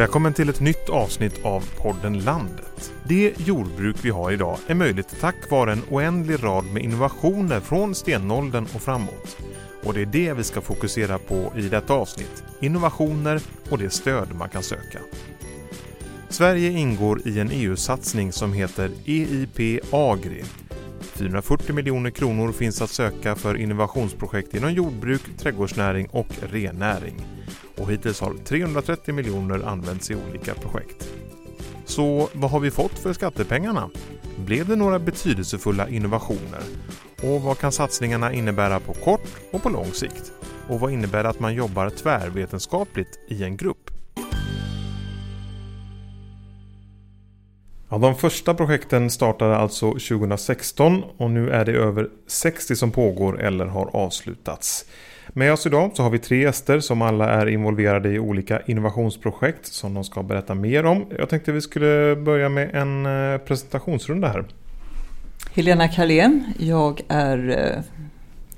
Välkommen till ett nytt avsnitt av podden Landet. Det jordbruk vi har idag är möjligt tack vare en oändlig rad med innovationer från stenåldern och framåt. Och det är det vi ska fokusera på i detta avsnitt. Innovationer och det stöd man kan söka. Sverige ingår i en EU-satsning som heter EIP Agri. 440 miljoner kronor finns att söka för innovationsprojekt inom jordbruk, trädgårdsnäring och rennäring. Och hittills har 330 miljoner använts i olika projekt. Så vad har vi fått för skattepengarna? Blev det några betydelsefulla innovationer? Och vad kan satsningarna innebära på kort och på lång sikt? Och vad innebär det att man jobbar tvärvetenskapligt i en grupp? Ja, de första projekten startade alltså 2016 och nu är det över 60 som pågår eller har avslutats. Med oss idag så har vi tre gäster som alla är involverade i olika innovationsprojekt som de ska berätta mer om. Jag tänkte vi skulle börja med en eh, presentationsrunda här. Helena Karlén, jag är eh,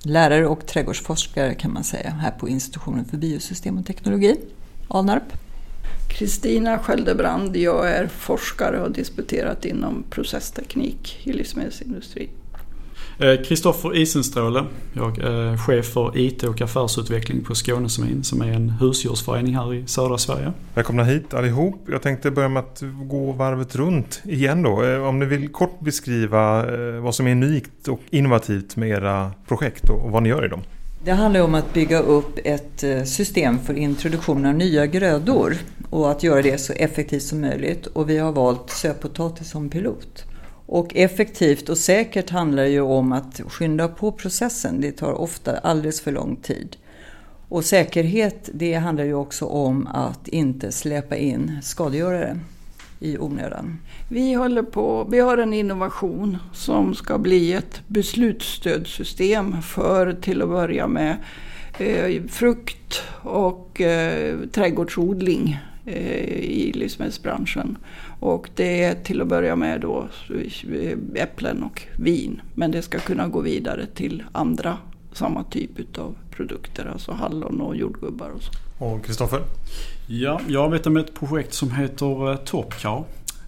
lärare och trädgårdsforskare kan man säga här på institutionen för biosystem och teknologi, Alnarp. Kristina Sköldebrand, jag är forskare och har disputerat inom processteknik i livsmedelsindustrin. Kristoffer Isenstråle. Jag är chef för IT och affärsutveckling på Skånesemin som är en husdjursförening här i södra Sverige. Välkomna hit allihop. Jag tänkte börja med att gå varvet runt igen då. Eh, om ni vill kort beskriva eh, vad som är unikt och innovativt med era projekt och vad ni gör i dem. Det handlar om att bygga upp ett eh, system för introduktion av nya grödor och att göra det så effektivt som möjligt. Och vi har valt sötpotatis som pilot. Och effektivt och säkert handlar det ju om att skynda på processen. Det tar ofta alldeles för lång tid. Och säkerhet, det handlar ju också om att inte släpa in skadegörare i onödan. Vi, håller på, vi har en innovation som ska bli ett beslutsstödsystem för till att börja med eh, frukt och eh, trädgårdsodling eh, i livsmedelsbranschen. Och det är till att börja med då eh, äpplen och vin. Men det ska kunna gå vidare till andra samma typ av produkter, alltså hallon och jordgubbar och så. Och Kristoffer? Ja, jag arbetar med ett projekt som heter eh, Topcar.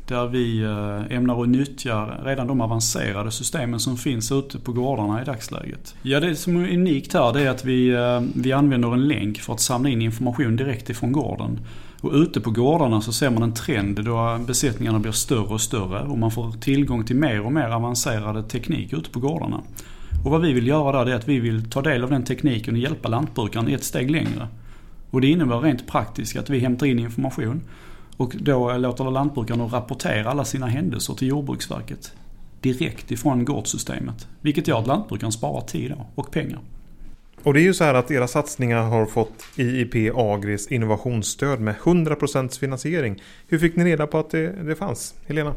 Där vi eh, ämnar att nyttja redan de avancerade systemen som finns ute på gårdarna i dagsläget. Ja, det som är unikt här det är att vi, eh, vi använder en länk för att samla in information direkt ifrån gården. Och ute på gårdarna så ser man en trend då besättningarna blir större och större och man får tillgång till mer och mer avancerade teknik ute på gårdarna. Och vad vi vill göra där är att vi vill ta del av den tekniken och hjälpa lantbrukaren ett steg längre. Och det innebär rent praktiskt att vi hämtar in information och då låter lantbrukaren rapportera alla sina händelser till Jordbruksverket direkt ifrån gårdssystemet. Vilket gör att lantbrukaren sparar tid och pengar. Och det är ju så här att era satsningar har fått IIP Agris innovationsstöd med 100% finansiering. Hur fick ni reda på att det, det fanns? Helena?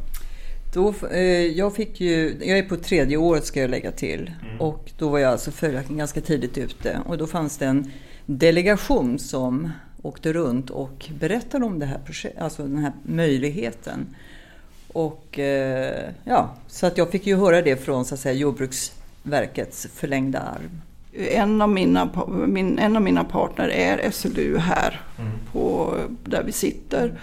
Då, eh, jag, fick ju, jag är på tredje året ska jag lägga till. Mm. Och då var jag alltså följaktligen ganska tidigt ute. Och då fanns det en delegation som åkte runt och berättade om det här alltså den här möjligheten. Och eh, ja, så att jag fick ju höra det från så att säga, Jordbruksverkets förlängda arm en av mina, min, en av mina partner är SLU här, mm. på, där vi sitter.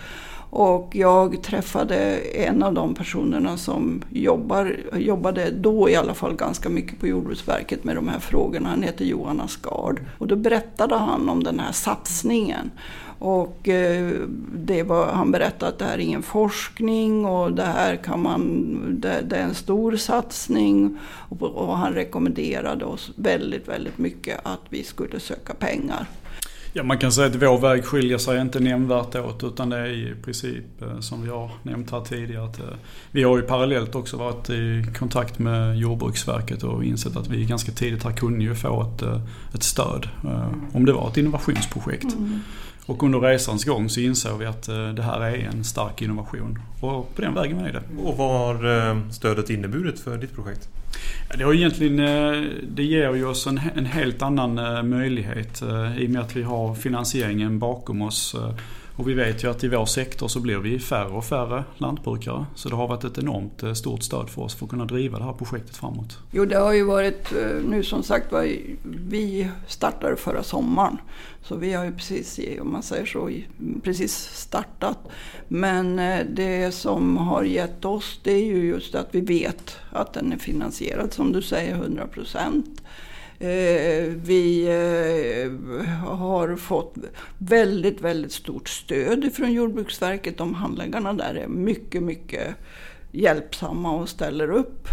Och jag träffade en av de personerna som jobbar, jobbade då i alla fall ganska mycket på Jordbruksverket med de här frågorna. Han heter Johan Asgard. Och då berättade han om den här satsningen. Och eh, det var, han berättade att det här är ingen forskning och det här kan man, det, det är en stor satsning. Och, och, han rekommenderade oss väldigt, väldigt mycket att vi skulle söka pengar. Ja, man kan säga att vår väg skiljer sig inte nämnvärt åt utan det är i princip eh, som vi har nämnt här tidigare. Att, eh, vi har ju parallellt också varit i kontakt med Jordbruksverket och insett att vi ganska tidigt här kunde ju få ett, eh, ett stöd om det var ett innovationsprojekt. Mm. Och under resans gång så insåg vi att eh, det här är en stark innovation. Och på den vägen är det. Och vad har eh, stödet inneburit för ditt projekt? Det, har egentligen, eh, det ger ju oss en, en helt annan möjlighet i och med att vi har finansieringen bakom oss och vi vet ju att i vår sektor så blir vi färre och färre lantbrukare. Så det har varit ett enormt eh, stort stöd för oss för att kunna driva det här projektet framåt. Jo, det har ju varit eh, nu som sagt var, vi startade förra sommaren. Så vi har ju precis, om man säger så, precis startat. Men eh, det som har gett oss det är ju just att vi vet att den är finansierad som du säger 100 procent. Eh, vi eh, har fått väldigt, väldigt stort stöd från Jordbruksverket. De handläggarna där är mycket, mycket hjälpsamma och ställer upp.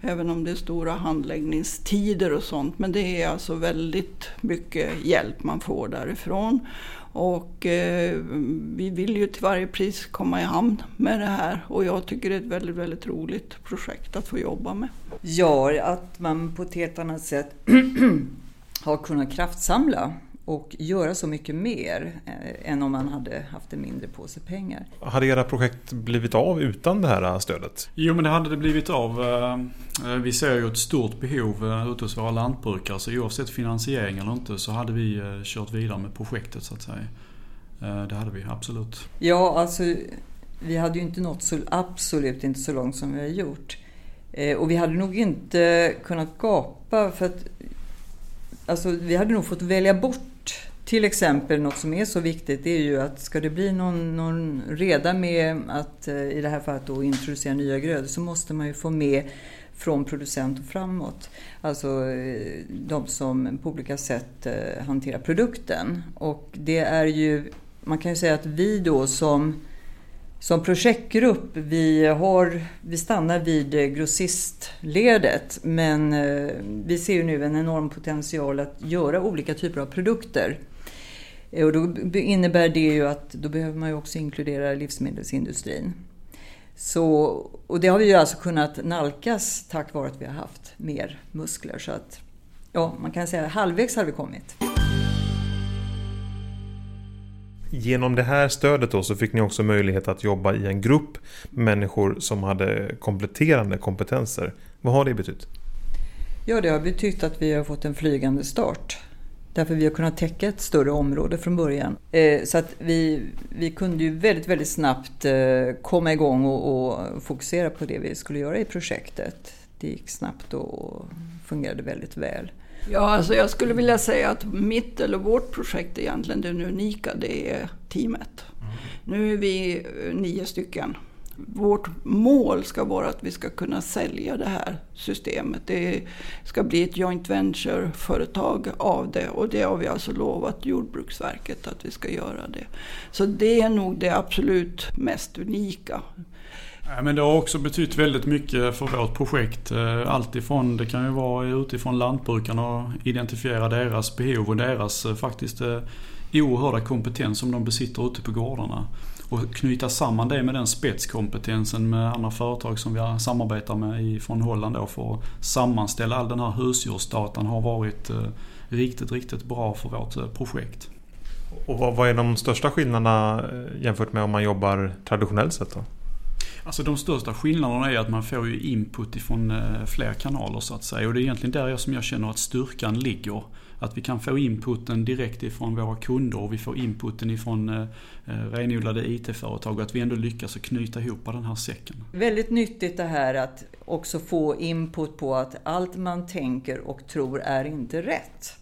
Även om det är stora handläggningstider och sånt. Men det är alltså väldigt mycket hjälp man får därifrån. Och eh, vi vill ju till varje pris komma i hamn med det här och jag tycker det är ett väldigt, väldigt roligt projekt att få jobba med. Ja, att man på ett helt annat sätt har kunnat kraftsamla och göra så mycket mer eh, än om man hade haft en mindre påse pengar. Hade era projekt blivit av utan det här stödet? Jo men det hade det blivit av. Eh, vi ser ju ett stort behov eh, ute hos våra lantbrukare så oavsett finansiering eller inte så hade vi kört vidare med projektet så att säga. Det hade vi absolut. Ja alltså vi hade ju inte nått så, absolut inte så långt som vi har gjort. Och vi hade nog inte kunnat gapa för att alltså, vi hade nog fått välja bort till exempel något som är så viktigt det är ju att ska det bli någon, någon reda med att eh, i det här fallet då introducera nya grödor så måste man ju få med från producent och framåt. Alltså eh, de som på olika sätt eh, hanterar produkten. Och det är ju, man kan ju säga att vi då som som projektgrupp, vi, har, vi stannar vid grossistledet men vi ser ju nu en enorm potential att göra olika typer av produkter och då innebär det ju att då behöver man ju också inkludera livsmedelsindustrin. Så, och det har vi ju alltså kunnat nalkas tack vare att vi har haft mer muskler. Så att, ja, man kan säga halvvägs har vi kommit. Genom det här stödet då så fick ni också möjlighet att jobba i en grupp människor som hade kompletterande kompetenser. Vad har det betytt? Ja, det har betytt att vi har fått en flygande start. Därför vi har kunnat täcka ett större område från början. Eh, så att vi, vi kunde ju väldigt, väldigt snabbt eh, komma igång och, och fokusera på det vi skulle göra i projektet. Det gick snabbt och fungerade väldigt väl. Ja, alltså jag skulle vilja säga att mitt eller vårt projekt är egentligen det unika, det är teamet. Mm. Nu är vi nio stycken vårt mål ska vara att vi ska kunna sälja det här systemet. Det ska bli ett joint venture-företag av det och det har vi alltså lovat Jordbruksverket att vi ska göra det. Så det är nog det absolut mest unika. men det har också betytt väldigt mycket för vårt projekt. Eh, alltifrån, det kan ju vara utifrån lantbrukarna och identifiera deras behov och deras eh, faktiskt eh, oerhörda kompetens som de besitter ute på gårdarna och knyta samman det med den spetskompetensen med andra företag som vi samarbetar med från Holland då för att sammanställa all den här husdjursdatan har varit eh, riktigt, riktigt bra för vårt eh, projekt. Och vad är de största skillnaderna eh, jämfört med om man jobbar traditionellt sett då? Alltså de största skillnaderna är att man får ju input ifrån fler kanaler så att säga. Och det är egentligen där som jag känner att styrkan ligger. Att vi kan få inputen direkt ifrån våra kunder och vi får inputen ifrån eh, eh renodlade IT-företag och att vi ändå lyckas att knyta ihop den här säcken. Väldigt nyttigt det här att också få input på att allt man tänker och tror är inte rätt.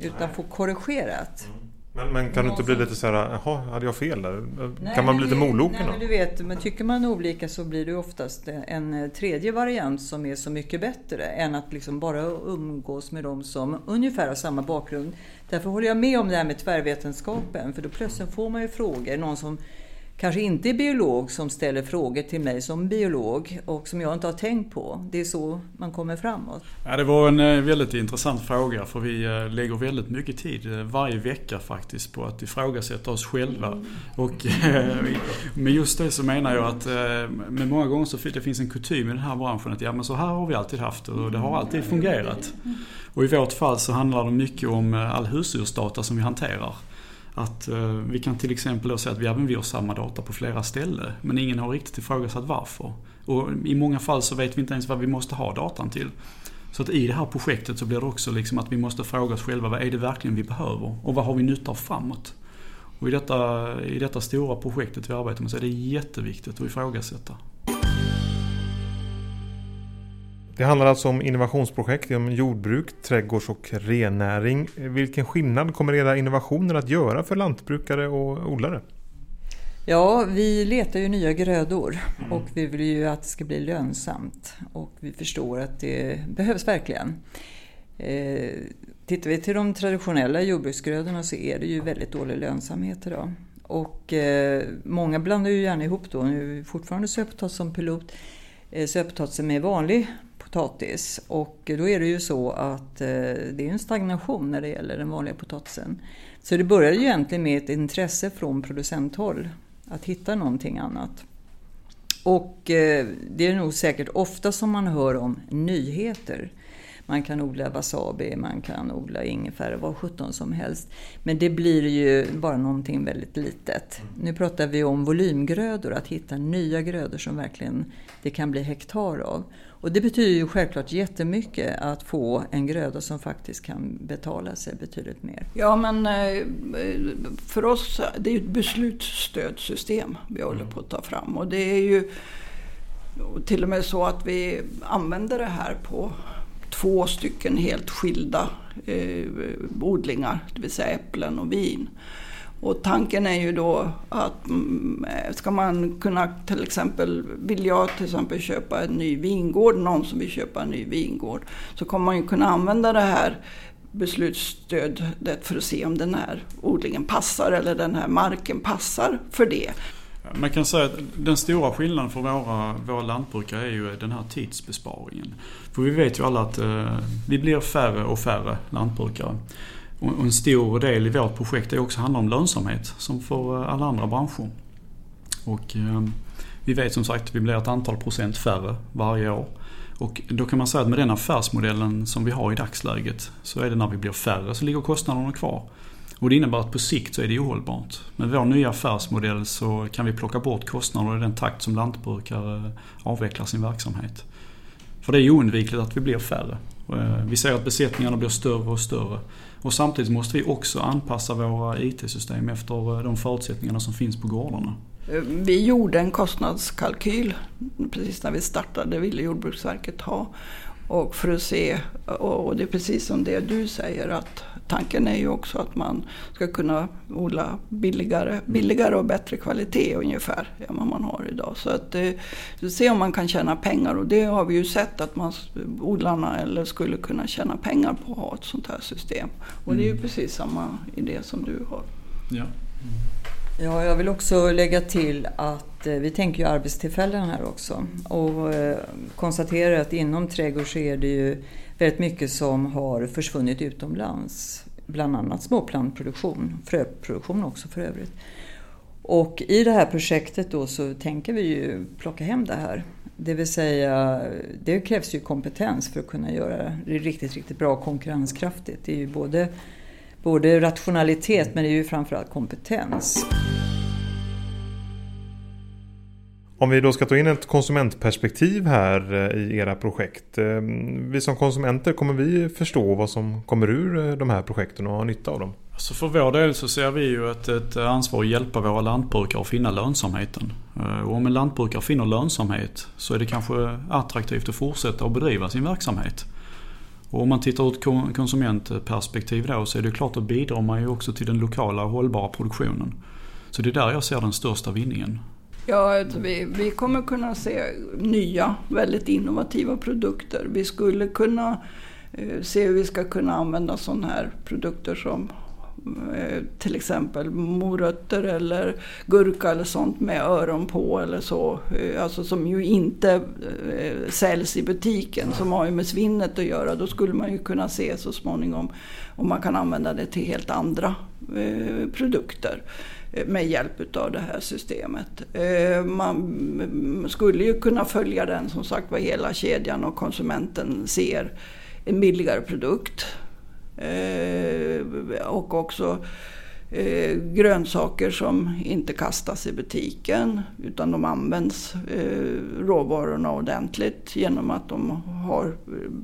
Utan få korrigerat. Mm. Men, men kan du inte bli lite så här, jaha, hade jag fel där? Nej, kan man bli lite moloken då? du vet, men tycker man olika så blir det oftast en eh, tredje variant som är så mycket bättre än att liksom bara umgås med de som ungefär har samma bakgrund. Därför håller jag med om det här med tvärvetenskapen, för då plötsligt får man ju frågor. Någon som kanske inte är biolog som ställer frågor till mig som biolog och som jag inte har tänkt på. Det är så man kommer framåt. Ja, det var en eh, väldigt intressant fråga för vi eh, lägger väldigt mycket tid eh, varje vecka faktiskt på att ifrågasätta oss själva. Mm. Och med just det så menar jag att med många gånger så det finns en kutym i den här branschen att ja men så här har vi alltid haft och det har alltid fungerat. Och i vårt fall så handlar det mycket om all husdjursdata som vi hanterar. Att eh, vi kan till exempel säga att vi även vi har samma data på flera ställen. Men ingen har riktigt ifrågasatt varför. Och i många fall så vet vi inte ens vad vi måste ha datan till. Så att i det här projektet så blir det också liksom att vi måste fråga oss själva vad är det verkligen vi behöver och vad har vi nytta av framåt? Och i detta, i detta stora projektet vi arbetar med så är det jätteviktigt att ifrågasätta. Det handlar alltså om innovationsprojekt inom jordbruk, trädgårds och rennäring. Vilken skillnad kommer era innovationer att göra för lantbrukare och odlare? Ja, vi letar ju nya grödor och vi vill ju att det ska bli lönsamt och vi förstår att det behövs verkligen. Eh, tittar vi till de traditionella jordbruksgrödorna så är det ju väldigt dålig lönsamhet idag. Och eh, många blandar ju gärna ihop då, nu är vi fortfarande sötpotatis som pilot, eh, sötpotatisen med vanlig potatis. Och då är det ju så att eh, det är en stagnation när det gäller den vanliga potatisen. Så det började ju egentligen med ett intresse från producenthåll att hitta någonting annat. Och eh, det är nog säkert ofta som man hör om nyheter. Man kan odla wasabi, man kan odla ingefära, vad sjutton som helst. Men det blir ju bara någonting väldigt litet. Nu pratar vi om volymgrödor, att hitta nya grödor som verkligen det kan bli hektar av. Och det betyder ju självklart jättemycket att få en gröda som faktiskt kan betala sig betydligt mer. Ja men eh, för oss, det är ju ett beslutsstödsystem vi håller på att ta fram. Och det är ju till och med så att vi använder det här på två stycken helt skilda eh, odlingar, det vill säga äpplen och vin. Och tanken är ju då att mm, ska man kunna till exempel, vill jag till exempel köpa en ny vingård, någon som vill köpa en ny vingård, så kommer man ju kunna använda det här beslutsstödet för att se om den här odlingen passar eller den här marken passar för det. Man kan säga att den stora skillnaden för våra, våra lantbrukare är ju den här tidsbesparingen. För vi vet ju alla att eh, vi blir färre och färre lantbrukare. Och en stor del i vårt projekt är också handlar om lönsamhet, som för eh, alla andra branscher. Och eh, vi vet som sagt att vi blir ett antal procent färre varje år. Och då kan man säga att med den affärsmodellen som vi har i dagsläget så är det när vi blir färre så ligger kostnaderna kvar. Och det innebär att på sikt så är det ohållbart. Med vår nya affärsmodell så kan vi plocka bort kostnader i den takt som lantbrukare eh, avvecklar sin verksamhet. För det är oundvikligt att vi blir färre. Eh, vi ser att besättningarna blir större och större. Och samtidigt måste vi också anpassa våra IT-system efter eh, de förutsättningarna som finns på gårdarna. Vi gjorde en kostnadskalkyl precis när vi startade, ville Jordbruksverket ha. Och för att se, och det är precis som det du säger att tanken är ju också att man ska kunna odla billigare, billigare och bättre kvalitet ungefär än vad man har idag. Så att eh, se om man kan tjäna pengar och det har vi ju sett att man, odlarna eller skulle kunna tjäna pengar på att ha ett sånt här system. Och det är ju mm. precis samma idé som du har. Ja. Ja, jag vill också lägga till att eh, vi tänker ju arbetstillfällen här också och eh, konstaterar att inom trädgård så är det ju väldigt mycket som har försvunnit utomlands. Bland annat småplantproduktion, fröproduktion också för övrigt. Och i det här projektet då så tänker vi ju plocka hem det här. Det vill säga, det krävs ju kompetens för att kunna göra det riktigt, riktigt bra och konkurrenskraftigt. Det är ju både, både rationalitet men det är ju framförallt kompetens. Om vi då ska ta in ett konsumentperspektiv här eh, i era projekt. Eh, vi som konsumenter, kommer vi förstå vad som kommer ur eh, de här projekten och ha nytta av dem? Alltså för vår del så ser vi ju ett, ett ansvar att hjälpa våra lantbrukare att finna lönsamheten. Och om en lantbrukare finner lönsamhet så är det kanske attraktivt att fortsätta att bedriva sin verksamhet. Och om man tittar ur ett konsumentperspektiv då så är det klart att bidrar man ju också till den lokala hållbara produktionen. Så det är där jag ser den största vinningen. Ja, vi, vi kommer kunna se nya, väldigt innovativa produkter. Vi skulle kunna eh, se hur vi ska kunna använda sådana här produkter som Eh, till exempel morötter eller gurka eller sånt med öron på eller så. Eh, alltså som ju inte eh, säljs i butiken, som har ju med svinnet att göra. Då skulle man ju kunna se så småningom om man kan använda det till helt andra produkter med hjälp av det här systemet. Man skulle ju kunna följa den som sagt var hela kedjan och konsumenten ser en billigare produkt. Eh, och också eh, grönsaker som inte kastas i butiken utan de används råvarorna ordentligt genom att de har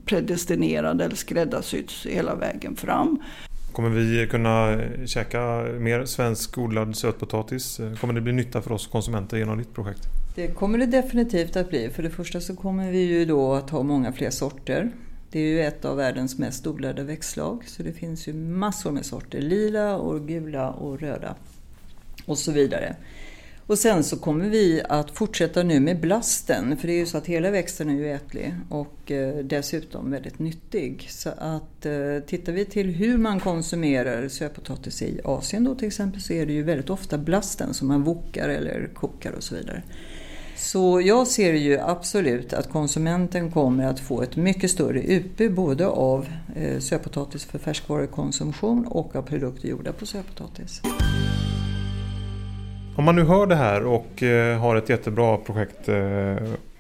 predestinerade eller skräddarsytts hela vägen fram. Kommer vi kunna käka mer svensk odlad sötpotatis? Kommer det bli nytta för oss konsumenter genom ditt projekt? Det kommer det definitivt att bli. För det första så kommer vi ju då att ha många fler sorter. Det är ju ett av världens mest odlade växtslag så det finns ju massor med sorter. Lila och gula och röda och så vidare. Och sen så kommer vi att fortsätta nu med blasten, för det är ju så att hela växten är ju ätlig och eh, dessutom väldigt nyttig. Så att eh, tittar vi till hur man konsumerar sötpotatis i Asien då till exempel så är det ju väldigt ofta blasten som man vokar eller kokar och så vidare. Så jag ser ju absolut att konsumenten kommer att få ett mycket större utbud både av eh, sötpotatis för färskvarukonsumtion och av produkter gjorda på sötpotatis. Om man nu hör det här och eh, har ett jättebra projekt eh,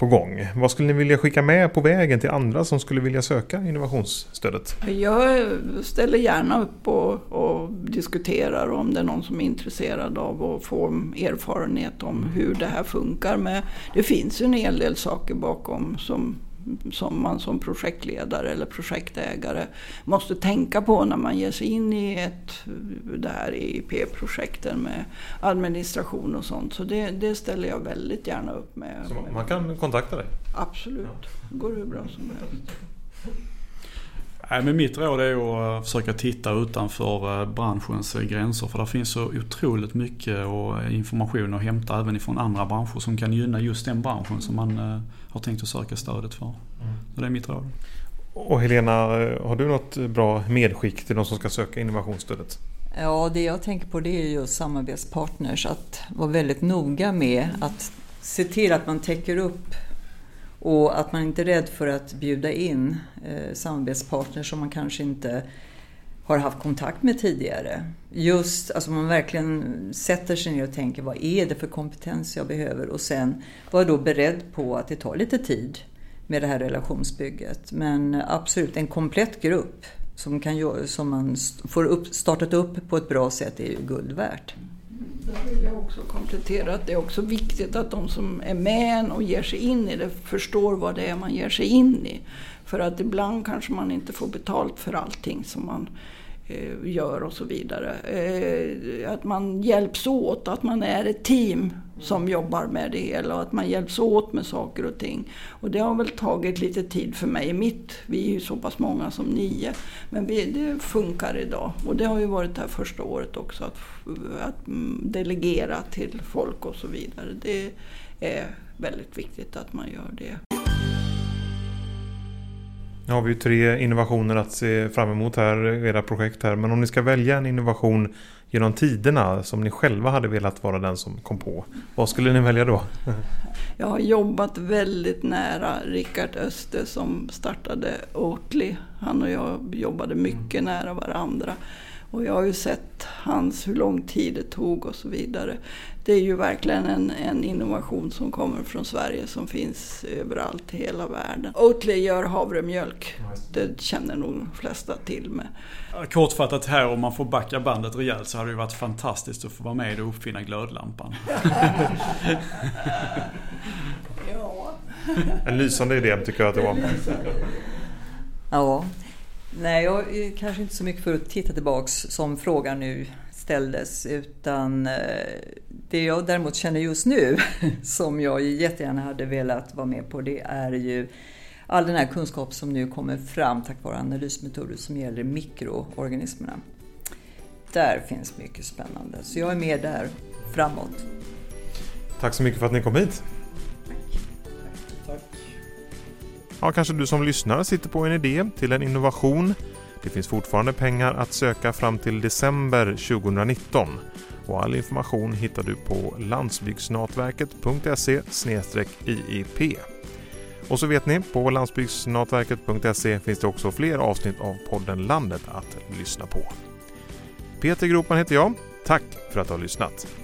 på gång. Vad skulle ni vilja skicka med på vägen till andra som skulle vilja söka innovationsstödet? Jag ställer gärna upp och, och diskuterar om det är någon som är intresserad av att få erfarenhet om hur det här funkar. Men det finns ju en hel del saker bakom som som man som projektledare eller projektägare måste tänka på när man ger sig in i ett, det här EIP-projekten med administration och sånt. Så det, det, ställer jag väldigt gärna upp med. Så man kan kontakta dig? Absolut, det går hur bra som helst. Nej, men mitt råd är att eh, försöka titta utanför eh, branschens gränser för det finns så otroligt mycket information att hämta även ifrån andra branscher som kan gynna just den branschen som man eh, har tänkt att söka stödet för. Så det är mitt råd. Och Helena, har du något bra medskick till de som ska söka innovationsstödet? Ja, det jag tänker på det är just samarbetspartners. Att vara väldigt noga med att se till att man täcker upp och att man inte är rädd för att bjuda in eh, samarbetspartners som man kanske inte har haft kontakt med tidigare. Just, alltså man verkligen sätter sig ner och tänker vad är det för kompetens jag behöver och sen vara då beredd på att det tar lite tid med det här relationsbygget. Men absolut, en komplett grupp som, kan, som man får upp, startat upp på ett bra sätt är ju guld värt. Jag vill jag också komplettera att det är också viktigt att de som är med och ger sig in i det förstår vad det är man ger sig in i. För att ibland kanske man inte får betalt för allting som man eh, gör och så vidare. Eh, att man hjälps åt, att man är ett team som jobbar med det hela och att man hjälps åt med saker och ting. Och det har väl tagit lite tid för mig. Mitt, vi är ju så pass många som nio, men vi, det funkar idag. Och det har ju varit det här första året också, att, att delegera till folk och så vidare. Det är väldigt viktigt att man gör det. Nu har vi ju tre innovationer att se fram emot här, era projekt här. Men om ni ska välja en innovation genom tiderna som ni själva hade velat vara den som kom på. Vad skulle ni välja då? Jag har jobbat väldigt nära Rickard Öster som startade Oatly. Han och jag jobbade mycket nära varandra. Och jag har ju sett hans, hur lång tid det tog och så vidare. Det är ju verkligen en, en innovation som kommer från Sverige som finns överallt i hela världen. Oatly gör havremjölk. Det känner nog de flesta till med. Kortfattat här, om man får backa bandet rejält så hade det varit fantastiskt att få vara med och uppfinna glödlampan. ja. En lysande idé tycker jag att det var. Ja, Nej, jag är kanske inte så mycket för att titta tillbaks som frågan nu ställdes utan eh, det jag däremot känner just nu som jag jättegärna hade velat vara med på det är ju all den här kunskap som nu kommer fram tack vare analysmetoder som gäller mikroorganismerna. Där finns mycket spännande så jag är med där framåt. Tack så mycket för att ni kom hit. Ja, kanske du som lyssnar sitter på en idé till en innovation. Det finns fortfarande pengar att söka fram till december 2019 och all information hittar du på landsbygdsnatverket.se iip. Och så vet ni, på landsbygdsnatverket.se finns det också fler avsnitt av podden Landet att lyssna på. Peter Gropan heter jag. Tack för att du har lyssnat.